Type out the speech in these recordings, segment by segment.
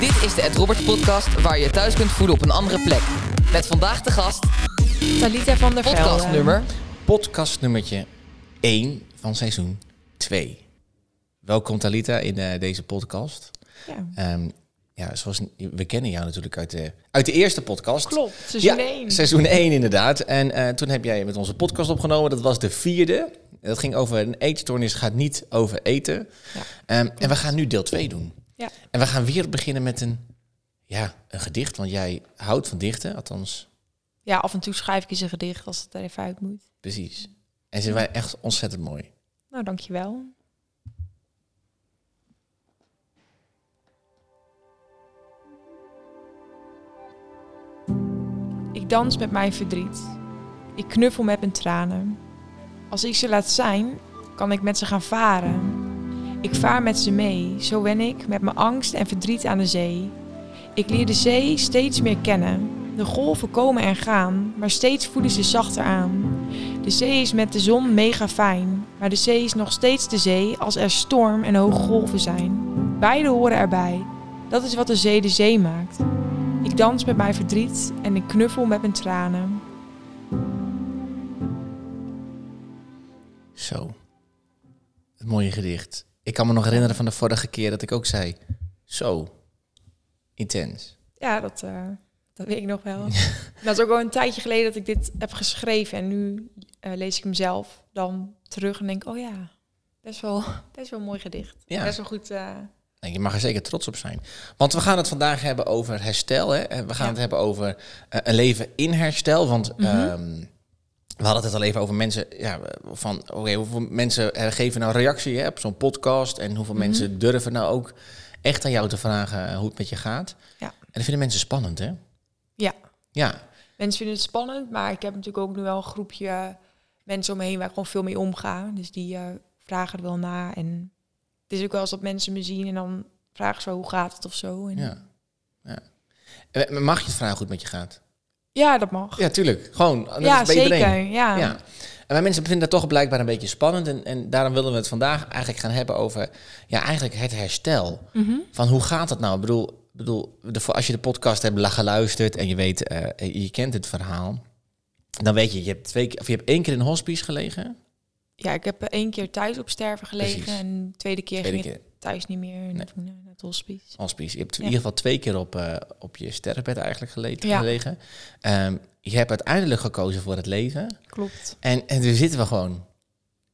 Dit is de Ed Roberts podcast waar je je thuis kunt voelen op een andere plek. Met vandaag de gast, Talita van der Velde. podcastnummer. Podcast nummertje 1 van seizoen 2. Welkom Talita in eh, deze podcast. Ja. Ehm, ja, zoals we kennen jou natuurlijk uit de, uit de eerste podcast. Klopt, seizoen ja, 1. Seizoen 1 inderdaad. En eh, toen heb jij met onze podcast opgenomen. Dat was de vierde. Dat ging over een eetstoornis, gaat niet over eten. Ja, Ehm, en we gaan nu deel 2 doen. Ja. En we gaan weer beginnen met een, ja, een gedicht. Want jij houdt van dichten, althans ja, af en toe schrijf ik eens een gedicht als het er even uit moet. precies. En ze waren echt ontzettend mooi. Nou, dankjewel. Ik dans met mijn verdriet. Ik knuffel met mijn tranen. Als ik ze laat zijn, kan ik met ze gaan varen. Ik vaar met ze mee, zo wen ik met mijn angst en verdriet aan de zee. Ik leer de zee steeds meer kennen. De golven komen en gaan, maar steeds voelen ze zachter aan. De zee is met de zon mega fijn, maar de zee is nog steeds de zee als er storm en hoge golven zijn. Beide horen erbij. Dat is wat de zee de zee maakt. Ik dans met mijn verdriet en ik knuffel met mijn tranen. Zo. Het mooie gedicht. Ik kan me nog herinneren van de vorige keer dat ik ook zei... Zo. Intens. Ja, dat, eh, dat weet ik nog wel. dat is ook al een tijdje geleden dat ik dit heb geschreven. En nu eh, lees ik hem zelf dan terug en denk, oh ja, best wel, best wel een mooi gedicht. Ja. Best wel goed. En je mag er zeker trots op zijn. Want we gaan het vandaag hebben over herstel. Hè? En we gaan Ja. het hebben over een leven in herstel. Want ehm, we hadden het al even over mensen. Ja, van oké, hoeveel mensen eh, geven nou reactie hè, op zo'n podcast? En hoeveel Mhm. mensen durven nou ook echt aan jou te vragen eh, hoe het met je gaat? Ja. En dat vinden mensen spannend, hè? ja, Ja, mensen vinden het spannend, maar ik heb natuurlijk ook nu wel een groepje mensen om me heen waar ik gewoon veel mee omga. Dus die eh, vragen er wel na. En het is ook wel eens dat mensen me zien en dan vragen ze hoe gaat het of zo. En ja. ja. Mag je het vragen hoe het met je gaat? Ja, dat mag. Ja, tuurlijk. Gewoon. net Ja, als bij iedereen. zeker. Ja. Ja. En wij mensen vinden dat toch blijkbaar een beetje spannend. En, en daarom willen we het vandaag eigenlijk gaan hebben over ja, eigenlijk het herstel. Mhm. Van hoe gaat dat nou? Ik bedoel, bedoel de, als je de podcast hebt geluisterd en je weet, eh, je kent het verhaal. Dan weet je, je hebt, twee, of je hebt één keer in hospice gelegen. Ja, ik heb één keer thuis op sterven gelegen Precies. en de tweede keer Tweede ging keer thuis niet meer Nee. naar, het hospice. hospice. Je hebt in ieder geval twee keer op, eh, op je sterfbed eigenlijk gele- Ja. gelegen. Ehm, je hebt uiteindelijk gekozen voor het leven. Klopt. En, en zitten we gewoon.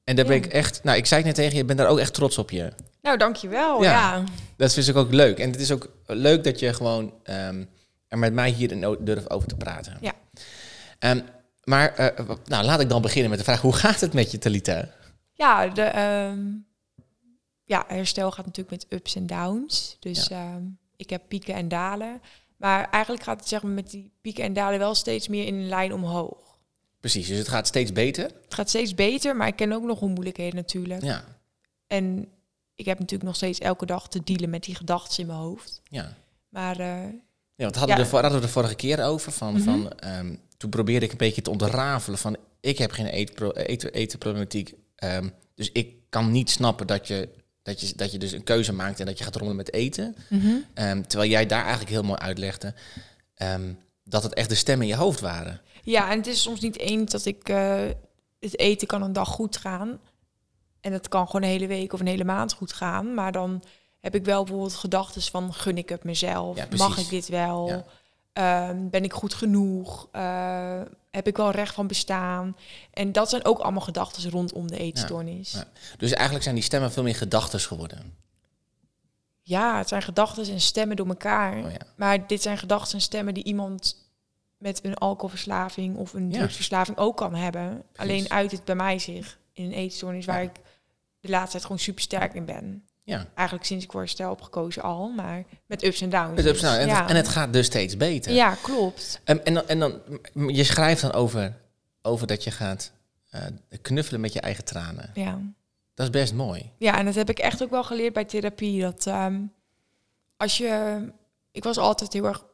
En daar ben ik echt, nou ik zei het net tegen je, ik ben daar ook echt trots op je. Nou, dankjewel. Ja. Ja. Dat vind ik ook leuk. En het is ook leuk dat je gewoon ehm, er met mij hier durft over te praten. Ja. Ehm, maar eh, nou, laat ik dan beginnen met de vraag: hoe gaat het met je, Talita? Ja, de, ja, herstel gaat natuurlijk met ups en downs. Dus ehm, ik heb pieken en dalen. Maar eigenlijk gaat het zeg maar, met die pieken en dalen wel steeds meer in een lijn omhoog. Precies, dus het gaat steeds beter. Het gaat steeds beter, maar ik ken ook nog een moeilijkheden natuurlijk. Ja, En ik heb natuurlijk nog steeds elke dag te dealen met die gedachten in mijn hoofd. ja. Maar eh, Ja, want hadden, Ja. we de, hadden we de vorige keer over. Van, Mhm. van, ehm, toen probeerde ik een beetje te ontrafelen van... ik heb geen eetpro- eten, etenproblematiek. ehm, dus ik kan niet snappen dat je, dat, je, dat je dus een keuze maakt... en dat je gaat rommelen met eten. Ehm, terwijl jij daar eigenlijk heel mooi uitlegde... ehm, dat het echt de stemmen in je hoofd waren. Ja, en het is soms niet eens dat ik eh, het eten kan een dag goed gaan. En het kan gewoon een hele week of een hele maand goed gaan. Maar dan heb ik wel bijvoorbeeld gedachten van gun ik het mezelf? Ja. Mag ik dit wel? Ja. Ehm, ben ik goed genoeg? Eh, heb ik wel recht van bestaan? En dat zijn ook allemaal gedachten rondom de eetstoornis. Ja. Ja, Dus eigenlijk zijn die stemmen veel meer gedachten geworden. het zijn gedachten en stemmen door elkaar. Oh ja. Maar dit zijn gedachten en stemmen die iemand met een alcoholverslaving of een Ja. drugsverslaving ook kan hebben. Alleen uit het bij mij zich in een eetstoornis waar Ja. ik de laatste tijd gewoon super sterk in ben. Ja. Eigenlijk sinds ik voor herstel heb gekozen al, maar met ups en downs. Het ups en dus. downs. en, ja. het, en het gaat dus steeds beter. Ja, klopt. En, en, dan, en dan, je schrijft dan over, over dat je gaat eh, knuffelen met je eigen tranen. Ja. Dat is best mooi. ja, en dat heb ik echt ook wel geleerd bij therapie. Dat ehm, als je... Ik was altijd heel erg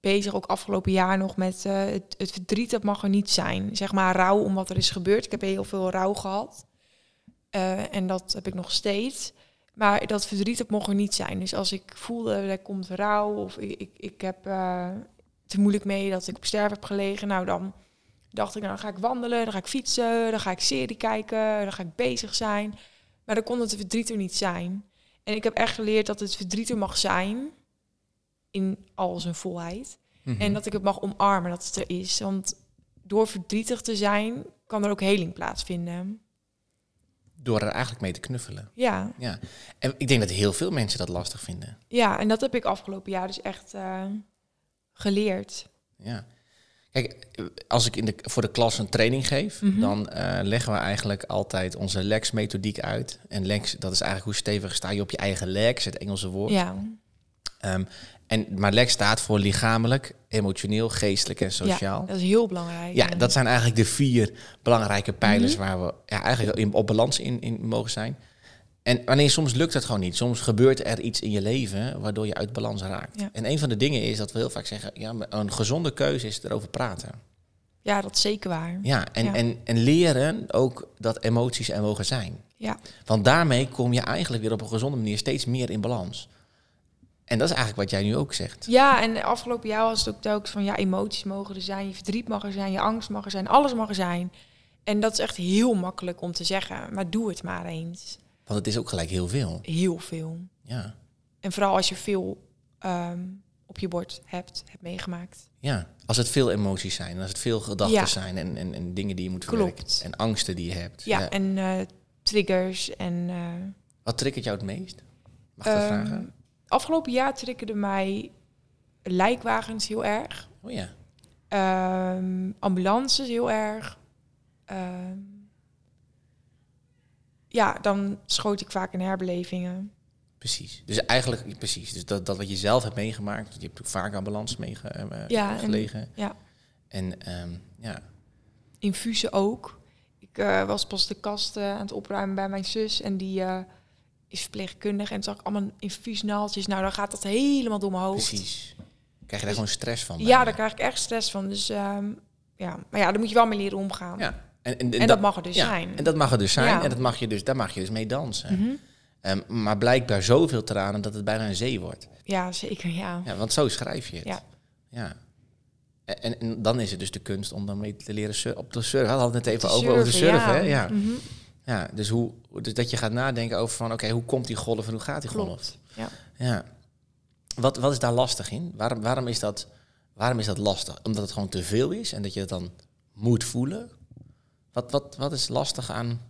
bezig, ook afgelopen jaar nog, met eh, het, het verdriet, dat mag er niet zijn. Zeg maar rouw om wat er is gebeurd. Ik heb heel veel rouw gehad. Eh, en dat heb ik nog steeds. Maar dat verdriet, dat mocht er niet zijn. Dus als ik voelde, er komt rouw of ik, ik, ik heb uh, te moeilijk mee dat ik op sterven heb gelegen. Nou, dan dacht ik, nou, dan ga ik wandelen, dan ga ik fietsen, dan ga ik serie kijken, dan ga ik bezig zijn. Maar dan kon het verdriet er niet zijn. En ik heb echt geleerd dat het verdriet er mag zijn, in al zijn volheid. Mhm. En dat ik het mag omarmen dat het er is. Want door verdrietig te zijn, kan er ook heling plaatsvinden. Door er eigenlijk mee te knuffelen. Ja. ja. En ik denk dat heel veel mensen dat lastig vinden. Ja, en dat heb ik afgelopen jaar dus echt uh, geleerd. Ja. Kijk, als ik in de, voor de klas een training geef, Mhm. dan uh, leggen we eigenlijk altijd onze LEX-methodiek uit. En LEX, dat is eigenlijk hoe stevig sta je op je eigen legs, het Engelse woord. Ja. Um, en, maar LEX staat voor lichamelijk, emotioneel, geestelijk en sociaal. Ja, dat is heel belangrijk. Ja, dat zijn eigenlijk de vier belangrijke pijlers Mhm. waar we ja, eigenlijk in, op balans in, in mogen zijn. En wanneer soms lukt het gewoon niet. Soms gebeurt er iets in je leven waardoor je uit balans raakt. Ja. En een van de dingen is dat we heel vaak zeggen, ja, een gezonde keuze is erover praten. Ja, dat is zeker waar. Ja, en, Ja. En, en leren ook dat emoties er mogen zijn. Ja. Want daarmee kom je eigenlijk weer op een gezonde manier steeds meer in balans. En dat is eigenlijk wat jij nu ook zegt. Ja, en afgelopen jaar was het ook telkens van ja, emoties mogen er zijn, je verdriet mag er zijn, je angst mag er zijn, alles mag er zijn. En dat is echt heel makkelijk om te zeggen, maar doe het maar eens. Want het is ook gelijk heel veel. Heel veel. Ja, En vooral als je veel ehm, op je bord hebt, hebt meegemaakt. ja. als het veel emoties zijn, als het veel gedachten Ja. zijn en, en, en dingen die je moet Klopt. verwerken. En angsten die je hebt. Ja, en eh, triggers en... eh, Wat triggert jou het meest? Mag ik dat ehm, vragen? Afgelopen jaar triggerde mij lijkwagens heel erg. Oh ja. Ehm, ambulances heel erg. Ehm, ja, dan schoot ik vaak in herbelevingen. Precies. Dus eigenlijk, precies. Dus dat, dat wat je zelf hebt meegemaakt. Je hebt ook vaak aan balans mee ge- eh, Ja, en- ja. En ehm, ja, Infusen ook. Ik eh, was pas de kast eh, aan het opruimen bij mijn zus. En die eh, is verpleegkundige. En zag ik allemaal infuusnaaltjes. Nou, dan gaat dat helemaal door mijn hoofd. precies. Krijg je daar gewoon stress van? Ja, daar krijg ik echt stress van. Dus ehm, ja, maar ja, daar moet je wel mee leren omgaan. Ja. En, en, En, dat, mag er dus ja, zijn. En dat mag er dus zijn. Ja. En dat mag je dus, daar mag je dus mee dansen. Ehm, maar blijkbaar zoveel tranen dat het bijna een zee wordt. Ja, zeker, ja. Ja, want zo schrijf je het. Ja. ja. En, en, dan is het dus de kunst om dan mee te leren op te surfen. We hadden het net even over, over de surfen, surfen. ja. hè? Ja. Mhm. Ja, dus, hoe, dus dat je gaat nadenken over van... oké, hoe komt die golf en hoe gaat die golf? Klopt. Ja. Ja. Wat, wat is daar lastig in? Waarom, waarom, is dat, waarom is dat lastig? Omdat het gewoon te veel is en dat je het dan moet voelen? Wat, wat, wat is lastig aan,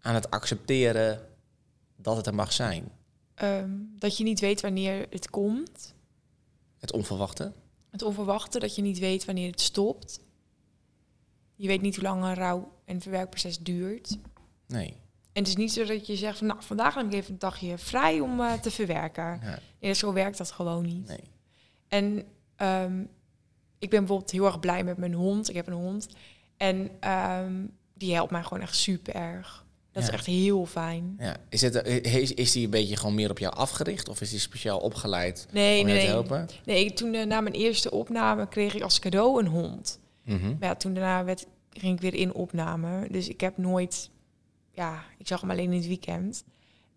aan het accepteren dat het er mag zijn? Ehm, dat je niet weet wanneer het komt. Het onverwachte? Het onverwachte, dat je niet weet wanneer het stopt. Je weet niet hoe lang een rouw- en verwerkproces duurt. Nee. En het is niet zo dat je zegt van nou, vandaag neem ik even een dagje vrij om eh, te verwerken. Ja, Nee, zo werkt dat gewoon niet. nee. En ehm, ik ben bijvoorbeeld heel erg blij met mijn hond. Ik heb een hond. En ehm, die helpt mij gewoon echt super erg. Dat Ja. is echt heel fijn. Ja. Is, het, is, is die een beetje gewoon meer op jou afgericht? Of is die speciaal opgeleid Nee, om nee, je te nee. helpen? nee toen eh, na mijn eerste opname kreeg ik als cadeau een hond. Mhm. Maar ja, toen daarna werd, ging ik weer in opname. Dus ik heb nooit... Ja, ik zag hem alleen in het weekend.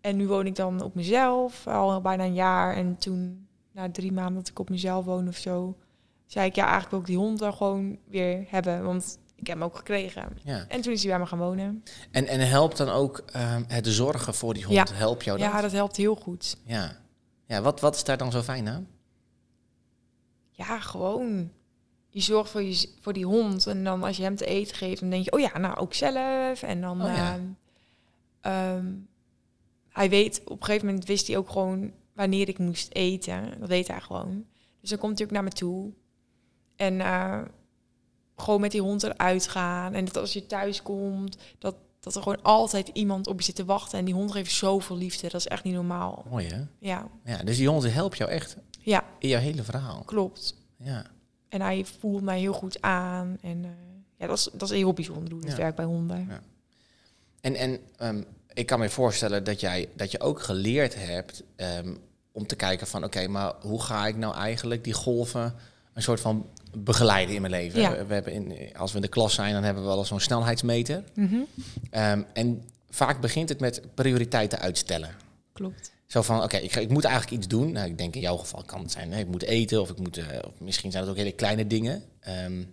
En nu woon ik dan op mezelf, al bijna een jaar. En toen, na drie maanden dat ik op mezelf woon of zo... zei ik, ja, eigenlijk wil ik die hond dan gewoon weer hebben. Want ik heb hem ook gekregen. Ja. En toen is hij bij me gaan wonen. En, en helpt dan ook ehm, het zorgen voor die hond? Ja. Help jou dat? Ja, dat helpt heel goed. Ja. Ja, wat, wat is daar dan zo fijn aan? Ja, gewoon. Je zorgt voor, je, voor die hond. En dan als je hem te eten geeft, dan denk je, oh ja, nou ook zelf. En dan. Oh ja. ehm, ehm, hij weet, op een gegeven moment wist hij ook gewoon wanneer ik moest eten. Dat weet hij gewoon. Dus dan komt hij ook naar me toe. En eh, gewoon met die hond eruit gaan. En dat als je thuis komt, dat, dat er gewoon altijd iemand op je zit te wachten. En die hond geeft zoveel liefde. Dat is echt niet normaal. Mooi hè? Ja, Ja, dus die hond helpt jou echt ja in jouw hele verhaal. klopt. Ja. En hij voelt mij heel goed aan. En eh, ja, dat is, dat is heel bijzonder hoe het Ja. werkt bij honden. Ja. En, en ehm, ik kan me voorstellen dat, jij, dat je ook geleerd hebt ehm, om te kijken van... oké, maar hoe ga ik nou eigenlijk die golven een soort van begeleiden in mijn leven? Ja. We, we hebben in, als we in de klas zijn, dan hebben we wel eens zo'n snelheidsmeter. Mhm. Ehm, en vaak begint het met prioriteiten uitstellen. klopt. Zo van, oké, ik, ik moet eigenlijk iets doen. Nou, ik denk in jouw geval kan het zijn, hè, ik moet eten of ik moet, eh, of misschien zijn het ook hele kleine dingen. Ehm,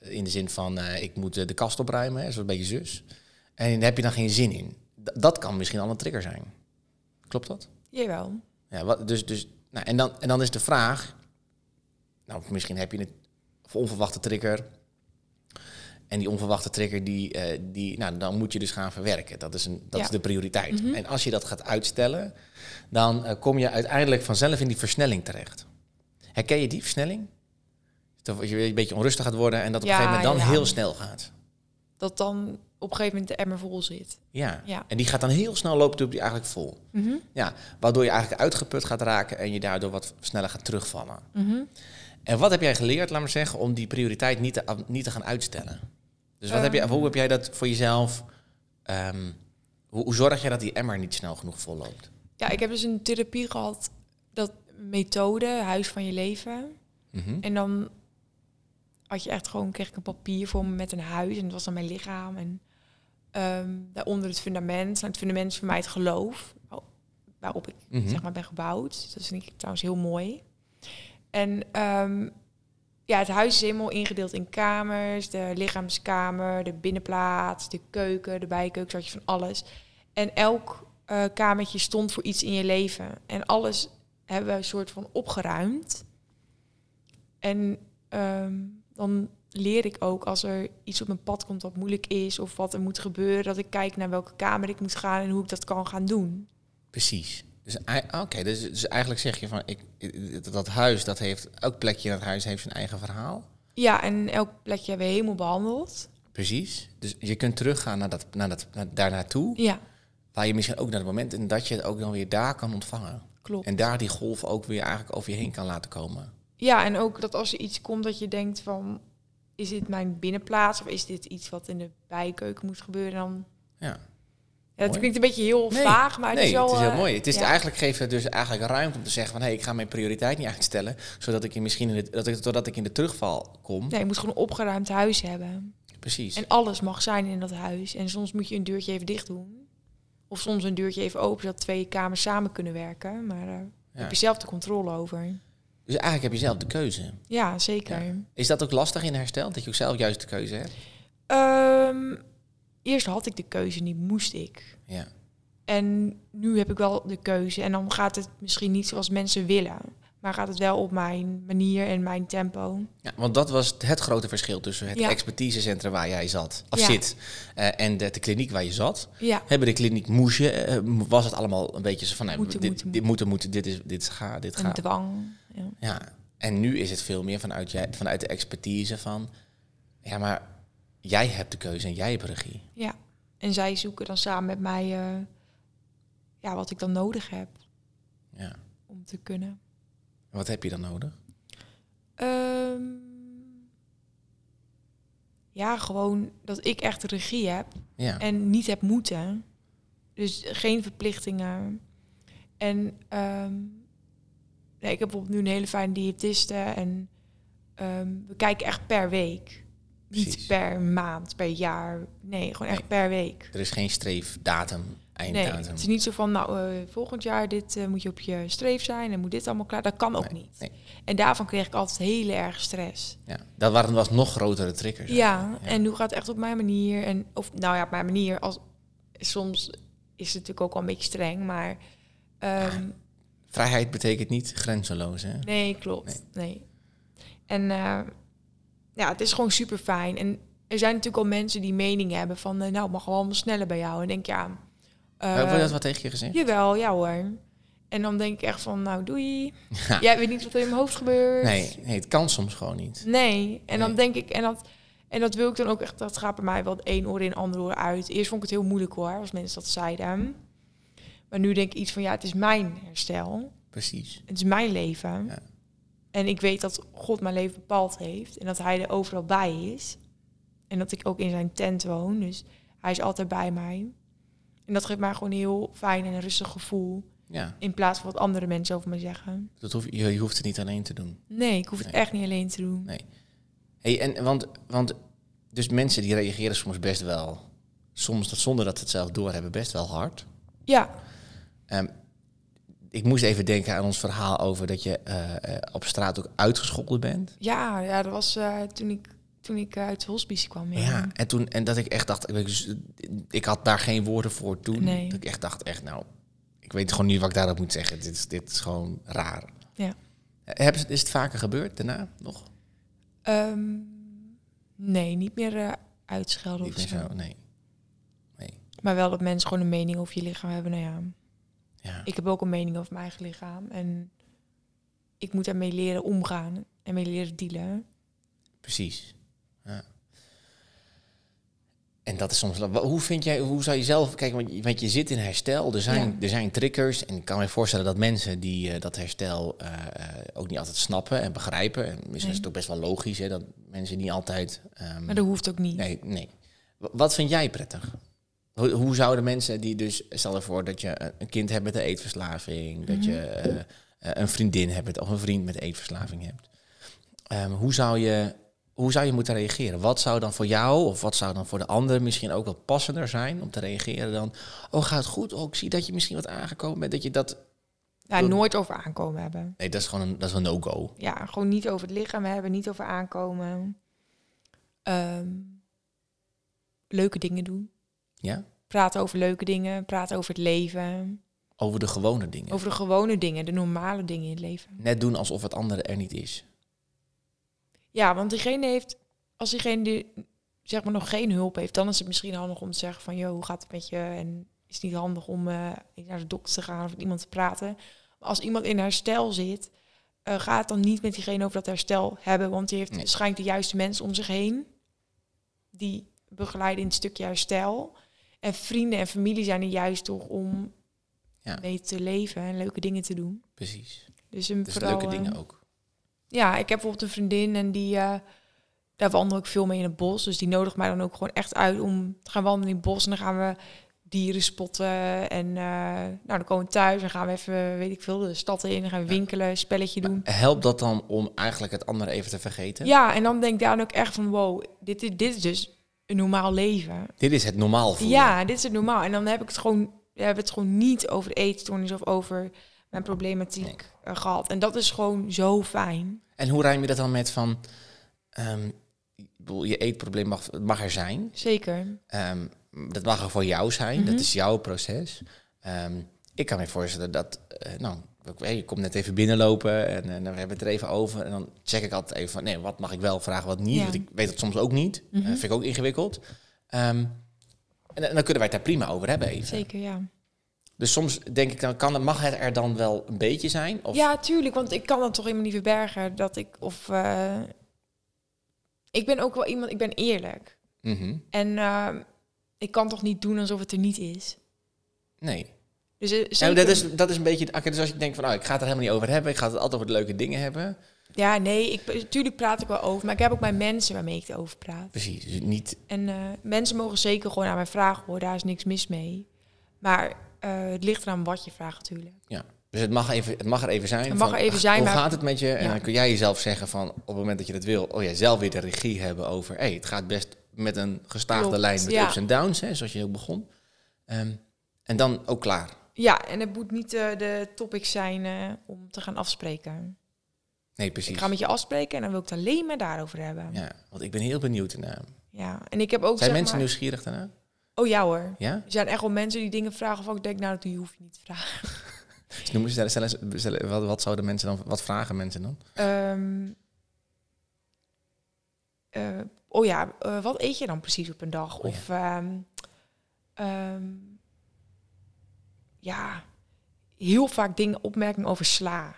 in de zin van, eh, ik moet eh, de kast opruimen, hè, zoals een beetje zus. En daar heb je dan geen zin in. D- dat kan misschien al een trigger zijn. Klopt dat? Jawel. Ja, wat, dus, dus, nou, en, dan, en dan is de vraag, nou, misschien heb je een onverwachte trigger. En die onverwachte trigger, die, eh, die, nou, dan moet je dus gaan verwerken. Dat is, een, dat Ja. is de prioriteit. Mhm. En als je dat gaat uitstellen, dan eh, kom je uiteindelijk vanzelf in die versnelling terecht. Herken je die versnelling? Dat je een beetje onrustig gaat worden en dat op Ja, een gegeven moment dan ja. heel snel gaat. Dat dan op een gegeven moment de emmer vol zit. Ja. Ja. En die gaat dan heel snel lopen, doet die eigenlijk vol. Mhm. Ja, waardoor je eigenlijk uitgeput gaat raken en je daardoor wat sneller gaat terugvallen. Mhm. En wat heb jij geleerd, laat maar zeggen, om die prioriteit niet te, niet te gaan uitstellen? Dus wat heb je, Ehm. hoe heb jij dat voor jezelf? ehm, hoe, hoe zorg je dat die emmer niet snel genoeg vol loopt? Ja, ik heb dus een therapie gehad, dat methode, huis van je leven. Mhm. En dan had je echt gewoon, kreeg ik een papier voor me met een huis. En dat was dan mijn lichaam. En ehm, daaronder het fundament. Nou, het fundament is voor mij het geloof. wa- Waarop ik Mhm. zeg maar ben gebouwd. Dat vind ik trouwens heel mooi. En ja, het huis is helemaal ingedeeld in kamers. De lichaamskamer, de binnenplaats, de keuken, de bijkeuken, zodat je van alles. En elk eh, kamertje stond voor iets in je leven. En alles hebben we een soort van opgeruimd. En ehm, dan leer ik ook als er iets op mijn pad komt wat moeilijk is of wat er moet gebeuren, dat ik kijk naar welke kamer ik moet gaan en hoe ik dat kan gaan doen. Precies. Dus, ei- oké, dus, dus eigenlijk zeg je van, ik, dat- dat huis, dat heeft, elk plekje in het huis heeft zijn eigen verhaal. Ja, en elk plekje hebben we helemaal behandeld. Precies. Dus je kunt teruggaan naar dat, naar dat, naar, daar naartoe, Ja, waar je misschien ook naar het moment en dat je het ook dan weer daar kan ontvangen. klopt. En daar die golf ook weer eigenlijk over je heen kan laten komen. Ja, en ook dat als er iets komt dat je denkt van, is dit mijn binnenplaats of is dit iets wat in de bijkeuken moet gebeuren dan? Ja. Ja, het klinkt een beetje heel Nee, vaag, maar nee, het is wel... heel eh, mooi. Het is ja. eigenlijk geeft het dus eigenlijk ruimte om te zeggen van hé, ik ga mijn prioriteit niet uitstellen, zodat ik in misschien in de, dat ik, totdat ik in de terugval kom. Nee, je moet gewoon een opgeruimd huis hebben. Precies. En alles mag zijn in dat huis. En soms moet je een deurtje even dicht doen. Of soms een deurtje even open, zodat twee kamers samen kunnen werken. Maar daar Ja. heb je zelf de controle over. Dus eigenlijk heb je zelf de keuze. Ja, zeker. Is dat ook lastig in herstel? Dat je ook zelf juist de keuze hebt? Ehm, eerst had ik de keuze niet, moest ik. Ja. En nu heb ik wel de keuze. En dan gaat het misschien niet zoals mensen willen. Maar gaat het wel op mijn manier en mijn tempo. ja. Want dat was het grote verschil tussen het Ja. expertisecentrum waar jij zat, of Ja. zit, eh, en de, de kliniek waar je zat. Ja, Hebben de kliniek moest je, eh, was het allemaal een beetje zo van, nou, Moeten, dit, moeten, dit moeten, moeten, dit is, dit gaat, dit een gaat. dwang. Ja. Ja, en nu is het veel meer vanuit, jij, vanuit de expertise van... Ja, maar jij hebt de keuze en jij hebt regie. ja. En zij zoeken dan samen met mij eh, ja, wat ik dan nodig heb Ja. om te kunnen. Wat heb je dan nodig? Ehm, ja, gewoon dat ik echt regie heb Ja, en niet heb moeten. Dus geen verplichtingen. En ehm, nee, ik heb bijvoorbeeld nu een hele fijne diëtiste en ehm, we kijken echt per week. Precies. Niet per maand, per jaar. Nee, gewoon echt Nee. per week. er is geen streefdatum, Nee, einddatum. het is niet zo van, nou, eh, volgend jaar dit eh, moet je op je streef zijn en moet dit allemaal klaar. Dat kan ook Nee, niet. nee. En daarvan kreeg ik altijd heel erg stress. Ja, dat waren was nog grotere triggers. Ja, en nu gaat het echt op mijn manier. En, of nou ja, op mijn manier. Als, soms is het natuurlijk ook wel een beetje streng, maar... ehm, Vrijheid betekent niet grenzeloos, hè? nee, klopt. Nee. En eh, ja, het is gewoon super fijn. En er zijn natuurlijk al mensen die mening hebben van... eh, nou, mag wel allemaal sneller bij jou. En denk ja... eh, Heb je dat wat tegen je gezegd? Jawel, ja hoor. En dan denk ik echt van, nou doei. Ja. Jij weet niet wat er in mijn hoofd gebeurt. Nee, nee, het kan soms gewoon niet. Nee, en dan denk ik, en dat, en dat wil ik dan ook echt, dat gaat bij mij wel het één oor in, het andere oor uit. Eerst vond ik het heel moeilijk hoor, als mensen dat zeiden. Maar nu denk ik iets van, ja, het is mijn herstel. Precies. Het is mijn leven. Ja. En ik weet dat God mijn leven bepaald heeft. En dat hij er overal bij is. En dat ik ook in zijn tent woon. Dus hij is altijd bij mij. En dat geeft mij gewoon een heel fijn en rustig gevoel. Ja, In plaats van wat andere mensen over me zeggen. dat hoef, je, je hoeft het niet alleen te doen. Nee, ik hoef het echt niet alleen te doen. Nee. Hey, en, want, want dus mensen die reageren soms best wel, soms dat, zonder dat ze het zelf doorhebben, best wel hard. Ja, Ehm, ik moest even denken aan ons verhaal over dat je eh, eh, op straat ook uitgescholden bent. Ja, ja dat was eh, toen ik, toen ik uit het hospice kwam. Ja. Ja, en, toen, en dat ik echt dacht, ik, ik had daar geen woorden voor toen. Nee. Dat ik echt dacht, echt nou, ik weet gewoon niet wat ik daarop moet zeggen. Dit is, dit is gewoon raar. Ja. Ze- is het vaker gebeurd daarna nog? Ehm, nee, niet meer eh, uitschelden Niet of meer zo. zo, nee. Maar wel dat mensen gewoon een mening over je lichaam hebben. Nou ja, Ja. ik heb ook een mening over mijn eigen lichaam. En ik moet daarmee leren omgaan en mee leren dealen. Precies. Ja. En dat is soms. Hoe vind jij, hoe zou je zelf. Kijk, want je, want je zit in herstel. Er zijn, Ja. er zijn triggers. En ik kan me voorstellen dat mensen die eh, dat herstel eh, eh, ook niet altijd snappen en begrijpen. En misschien is het ook best wel logisch hè, dat mensen niet altijd. ehm, Maar dat hoeft ook niet. nee, nee. Wa- Wat vind jij prettig? Hoe, hoe zouden mensen die dus. Stel ervoor dat je een- kind hebt met een eetverslaving. Dat je eh, eh, een vriendin hebt of een vriend met eetverslaving hebt. Ehm, hoe, zou je, hoe zou je moeten reageren? Wat zou dan voor jou of wat zou dan voor de ander misschien ook wat passender zijn om te reageren dan... Oh, gaat het goed? Oh, ik zie dat je misschien wat aangekomen bent. Dat je dat... Ja, Wil- nooit over aankomen hebben. Nee, dat is gewoon een, dat is een no-go. Ja, gewoon niet over het lichaam hebben, niet over aankomen. Ehm, leuke dingen doen. Ja? Praten over leuke dingen, praten over het leven. Over de gewone dingen. Over de gewone dingen, de normale dingen in het leven. Net doen alsof het andere er niet is. Ja, want diegene heeft, als diegene die zeg maar nog geen hulp heeft, dan is het misschien handig om te zeggen van, joh, hoe gaat het met je? En is het niet handig om eh, naar de dokter te gaan of met iemand te praten? Maar als iemand in herstel zit, eh ga het dan niet met diegene over dat herstel hebben, want die heeft Nee. waarschijnlijk de juiste mensen om zich heen die begeleiden in het stukje herstel. En vrienden en familie zijn er juist toch om Ja. mee te leven en leuke dingen te doen. Precies. Dus, een Dus vooral, leuke eh, dingen ook. ja, ik heb bijvoorbeeld een vriendin en die eh, daar wandel ik veel mee in het bos. Dus die nodigt mij dan ook gewoon echt uit om te gaan wandelen in het bos. En dan gaan we dieren spotten. En eh, nou, dan komen we thuis en gaan we even, weet ik veel, de stad in. Gaan we winkelen, spelletje doen. Helpt dat dan om eigenlijk het andere even te vergeten? Ja, en dan denk ik daar ook echt van, wow, dit, is- dit is dus een normaal leven. Dit is het normaal. Ja, dit is het normaal. En dan heb ik het gewoon, we hebben het gewoon niet over de eetstoornis of over mijn problematiek eh, gehad. En dat is gewoon zo fijn. En hoe rijm je dat dan met van... bedoel, je eetprobleem mag, mag er zijn. Zeker. Ehm, dat mag er voor jou zijn. Mhm. Dat is jouw proces. Ehm, ik kan me voorstellen dat... eh, nou, je komt net even binnenlopen en, en dan hebben we het er even over. En dan check ik altijd even van... Nee, wat mag ik wel vragen, wat niet? Ja. Want ik weet het soms ook niet. Mhm. Eh, vind ik ook ingewikkeld. Ehm, en, dan kunnen wij het daar prima over hebben even. Zeker, ja. Dus soms denk ik, dan kan, het- mag het er dan wel een beetje zijn? Of, Ja, tuurlijk, want ik kan dat toch helemaal niet verbergen dat ik of eh, ik ben ook wel iemand, ik ben eerlijk Mhm. en eh, ik kan toch niet doen alsof het er niet is. Nee. Dus eh, dat, is, dat is een beetje... Dus als je denkt van, nou, ik ga het er helemaal niet over hebben. Ik ga het altijd over de leuke dingen hebben. ja, nee, ik natuurlijk praat ik wel over, maar ik heb ook mijn mensen waarmee ik erover praat. Precies. Dus niet... En eh, mensen mogen zeker gewoon aan mij vragen, hoor, daar is niks mis mee. Maar eh, het ligt eraan wat je vraagt natuurlijk. Ja. Dus het mag, even, het mag er even zijn. Het mag van, er even ach, zijn, Hoe maar- gaat het met je? En Ja. dan kun jij jezelf zeggen van, op het moment dat je dat wil... Oh ja, zelf weer de regie hebben over... Hey, het gaat best met een gestaagde Klopt, lijn met ja. ups en downs. Hè, zoals je ook begon. Ehm, en dan ook klaar. Ja, en het moet niet eh, de topic zijn eh, om te gaan afspreken. Nee, precies. Ik ga met je afspreken en dan wil ik het alleen maar daarover hebben. Ja, Ja, want ik ben heel benieuwd daarna. en ik heb ook Zijn mensen maar- nieuwsgierig daarna? Oh ja hoor. Ja? Er zijn echt wel mensen die dingen vragen van ik denk, nou, dat hoef je niet te vragen. Dus noem eens, stel, stel eens- wat, wat zouden mensen dan... Wat vragen mensen dan? Ehm, eh, oh ja, wat eet je dan precies op een dag? Oh ja. Of ehm, ehm, ja, heel vaak dingen, opmerkingen over sla.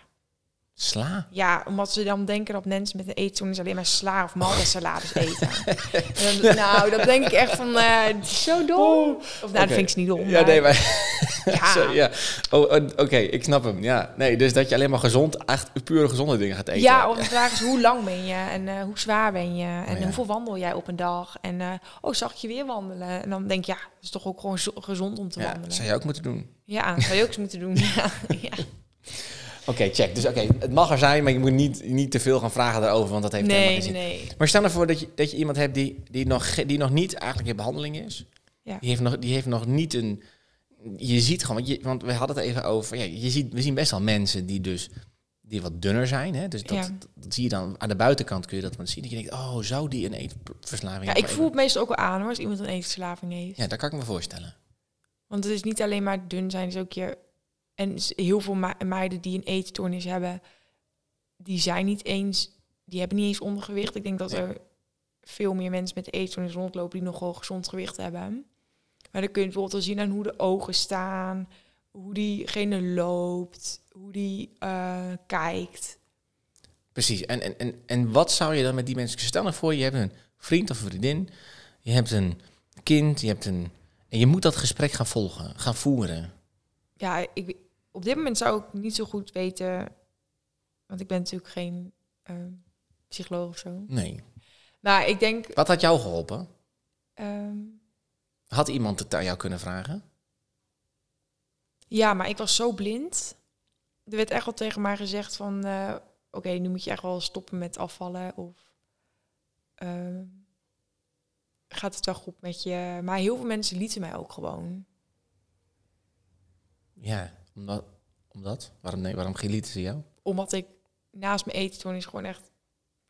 Sla? Ja, omdat ze dan denken dat mensen met een eetstoornis alleen maar sla of salades eten. En dan- nou, dat denk ik echt van, eh, zo dom. Of nou, dat vind ik ze niet dom. Ja, maar- nee, maar... Ja. Ja. Oh, oh, oké, ik snap hem. Ja, nee, dus dat je alleen maar gezond, echt pure gezonde dingen gaat eten. Ja, of de vraag is hoe lang ben je en eh, hoe zwaar ben je en Oh ja. hoeveel wandel jij op een dag en eh, oh zag ik je weer wandelen en dan denk je ja dat is toch ook gewoon zo- gezond om te Ja, wandelen. zou je ook moeten doen. Ja, dat zou je ook eens moeten doen. Ja, Oké, check. Dus oké, het mag er zijn, maar je moet niet, niet te veel gaan vragen daarover, want dat heeft helemaal Nee, geen nee, zin. nee. Maar stel ervoor dat je, dat je iemand hebt die, die, nog, die nog niet eigenlijk in behandeling is. Ja. Die, heeft nog, die heeft nog niet een, je ziet gewoon, want, je, want we hadden het even over, ja, je ziet, we zien best wel mensen die dus die wat dunner zijn. Hè? Dus dat, Ja. dat, dat zie je dan aan de buitenkant kun je dat wat zien. Dat je denkt, oh, zou die een eetverslaving Ja, ik hebben? voel het meestal ook wel aan hoor, als iemand een eetverslaving heeft. Ja, dat kan ik me voorstellen. Want het is niet alleen maar dun zijn, het is ook keer... En heel veel me- meiden die een eetstoornis hebben, die zijn niet eens... Die hebben niet eens ondergewicht. Ik denk dat Nee. er veel meer mensen met eetstoornis rondlopen die nogal gezond gewicht hebben. Maar dan kun je bijvoorbeeld wel zien aan hoe de ogen staan, hoe diegene loopt, hoe die eh, kijkt. Precies. En, en, en, en wat zou je dan met die mensen... Stel nou voor, je hebt een vriend of vriendin. Je hebt een kind, je hebt een... En je moet dat gesprek gaan volgen, gaan voeren. Ja, ik, op dit moment zou ik niet zo goed weten, want ik ben natuurlijk geen eh, psycholoog of zo. Nee. Maar ik denk, Wat had jou geholpen? ehm, Had iemand het aan jou kunnen vragen? ja, maar ik was zo blind. Er werd echt wel tegen mij gezegd van, eh, oké, nu moet je echt wel stoppen met afvallen of ehm, gaat het wel goed met je. Maar heel veel mensen lieten mij ook gewoon. Ja, omdat... omdat? Waarom, nee, waarom lieten ze jou? Omdat ik naast mijn eetstoornis gewoon echt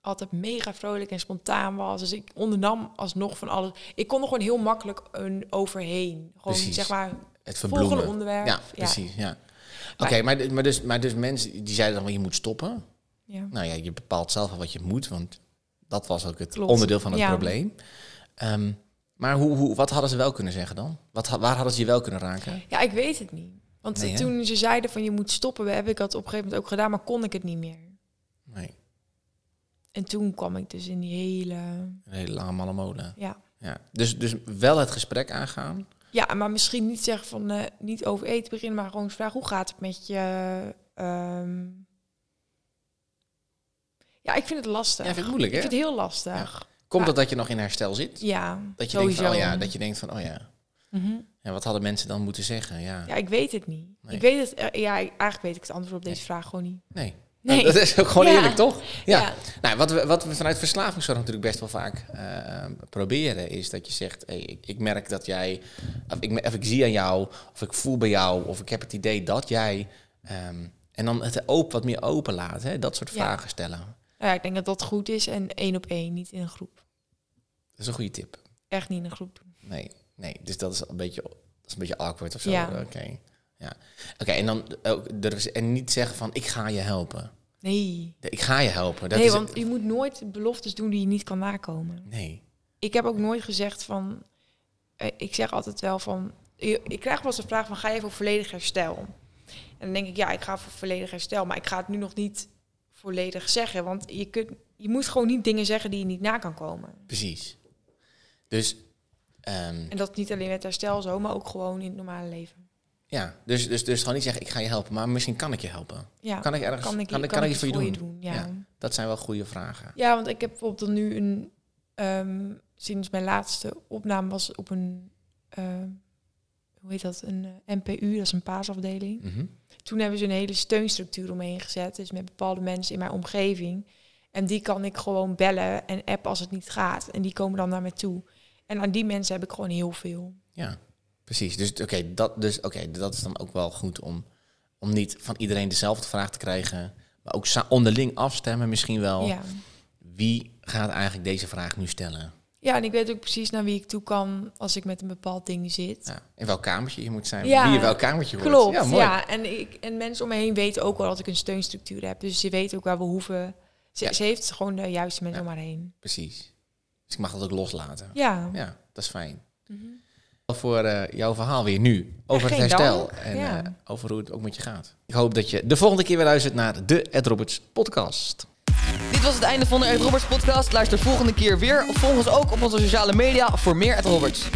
altijd mega vrolijk en spontaan was. Dus ik ondernam alsnog van alles. Ik kon er gewoon heel makkelijk een overheen. Gewoon Precies. zeg maar Het volgende onderwerp. Ja, precies. Ja. Oké, maar, maar, dus, maar dus mensen die zeiden dan wel je moet stoppen. Ja. Nou ja, je bepaalt zelf wat je moet, want dat was ook het Klopt. onderdeel van het Ja. probleem. Ehm, maar hoe, hoe, wat hadden ze wel kunnen zeggen dan? Wat, waar hadden ze je wel kunnen raken? ja, ik weet het niet. Want Nee, toen ze zeiden van je moet stoppen, heb ik dat op een gegeven moment ook gedaan, maar kon ik het niet meer. Nee, En toen kwam ik dus in die hele... een hele lame molen. Ja, Ja. Dus, dus wel het gesprek aangaan. ja maar misschien niet zeggen van eh, niet over eten beginnen, maar gewoon eens vragen hoe gaat het met je... Ehm, Ja, ik vind het lastig. Ja, vind ik moeilijk, Ik hè? vind het heel lastig. Komt Ja. het dat je nog in herstel zit? Ja, Dat je sowieso. denkt van, oh ja, dat je denkt van, oh ja. Mhm. En wat hadden mensen dan moeten zeggen? Ja, Ja, ik weet het niet. Nee. Ik weet het, eh, ja, eigenlijk weet ik het antwoord op deze vraag gewoon niet. nee. Nee. Dat is ook gewoon Ja. eerlijk, toch? Ja. Ja. Nou, wat we, wat we vanuit verslavingszorg natuurlijk best wel vaak eh, proberen, is dat je zegt: hey, ik, ik merk dat jij, of ik, of ik zie aan jou, of ik voel bij jou, of ik heb het idee dat jij. ehm, en dan het open, wat meer open laten, hè, dat soort vragen stellen. Nou ja, ik denk dat dat goed is en één op één, niet in een groep. Dat is een goede tip. Echt niet in een groep doen. Nee, nee, dus dat is een beetje, dat is een beetje awkward of zo. Ja. Oké, ja. Oké, en dan ook durven en niet zeggen van: ik ga je helpen. Nee. Ik ga je helpen. Dat nee, is, want je moet nooit beloftes doen die je niet kan nakomen. Nee. Ik heb ook nooit gezegd van... eh, Ik zeg altijd wel van... Ik krijg wel eens de vraag van, ga je voor volledig herstel? En dan denk ik, ja, ik ga voor volledig herstel. Maar ik ga het nu nog niet volledig zeggen. Want je, kunt, je moet gewoon niet dingen zeggen die je niet na kan komen. Precies. Dus, ehm, En dat niet alleen met herstel zo, maar ook gewoon in het normale leven. ja, dus, dus, dus gewoon niet zeggen, ik ga je helpen, maar misschien kan ik je helpen. Ja, Kan ik ergens, kan ik, kan, ik, kan kan ik iets voor je doen? doen? Ja. Ja. Dat zijn wel goede vragen. Ja, want ik heb bijvoorbeeld nu een... ehm, sinds mijn laatste opname was op een... ehm, hoe heet dat? Een eh, NPU, dat is een paasafdeling. Mhm. Toen hebben ze een hele steunstructuur omheen gezet. Dus met bepaalde mensen in mijn omgeving. En die kan ik gewoon bellen en appen als het niet gaat. En die komen dan naar me toe. En aan die mensen heb ik gewoon heel veel. Ja, precies. Dus oké, dat, dus, oké, dat is dan ook wel goed om, om niet van iedereen dezelfde vraag te krijgen, maar ook onderling afstemmen misschien wel. Ja. Wie gaat eigenlijk deze vraag nu stellen? ja, en ik weet ook precies naar wie ik toe kan als ik met een bepaald ding zit. Ja, in welk kamertje je moet zijn, Ja, wie in welk kamertje hoort. Klopt, Ja, ja. mooi. En, ik, en mensen om me heen weten ook wel dat ik een steunstructuur heb. Dus ze weten ook waar we hoeven. Ze, Ja. ze heeft gewoon de juiste mensen Ja. om haar heen. Precies. Dus ik mag dat ook loslaten. Ja. Ja, dat is fijn. Mhm. Voor eh, jouw verhaal weer nu. Over het herstel. dank. En Ja. eh, over hoe het ook met je gaat. Ik hoop dat je de volgende keer weer luistert naar de Ed Roberts podcast. Dit was het einde van de Ed Roberts podcast. Luister volgende keer weer. Of volg ons ook op onze sociale media voor meer Ed Roberts.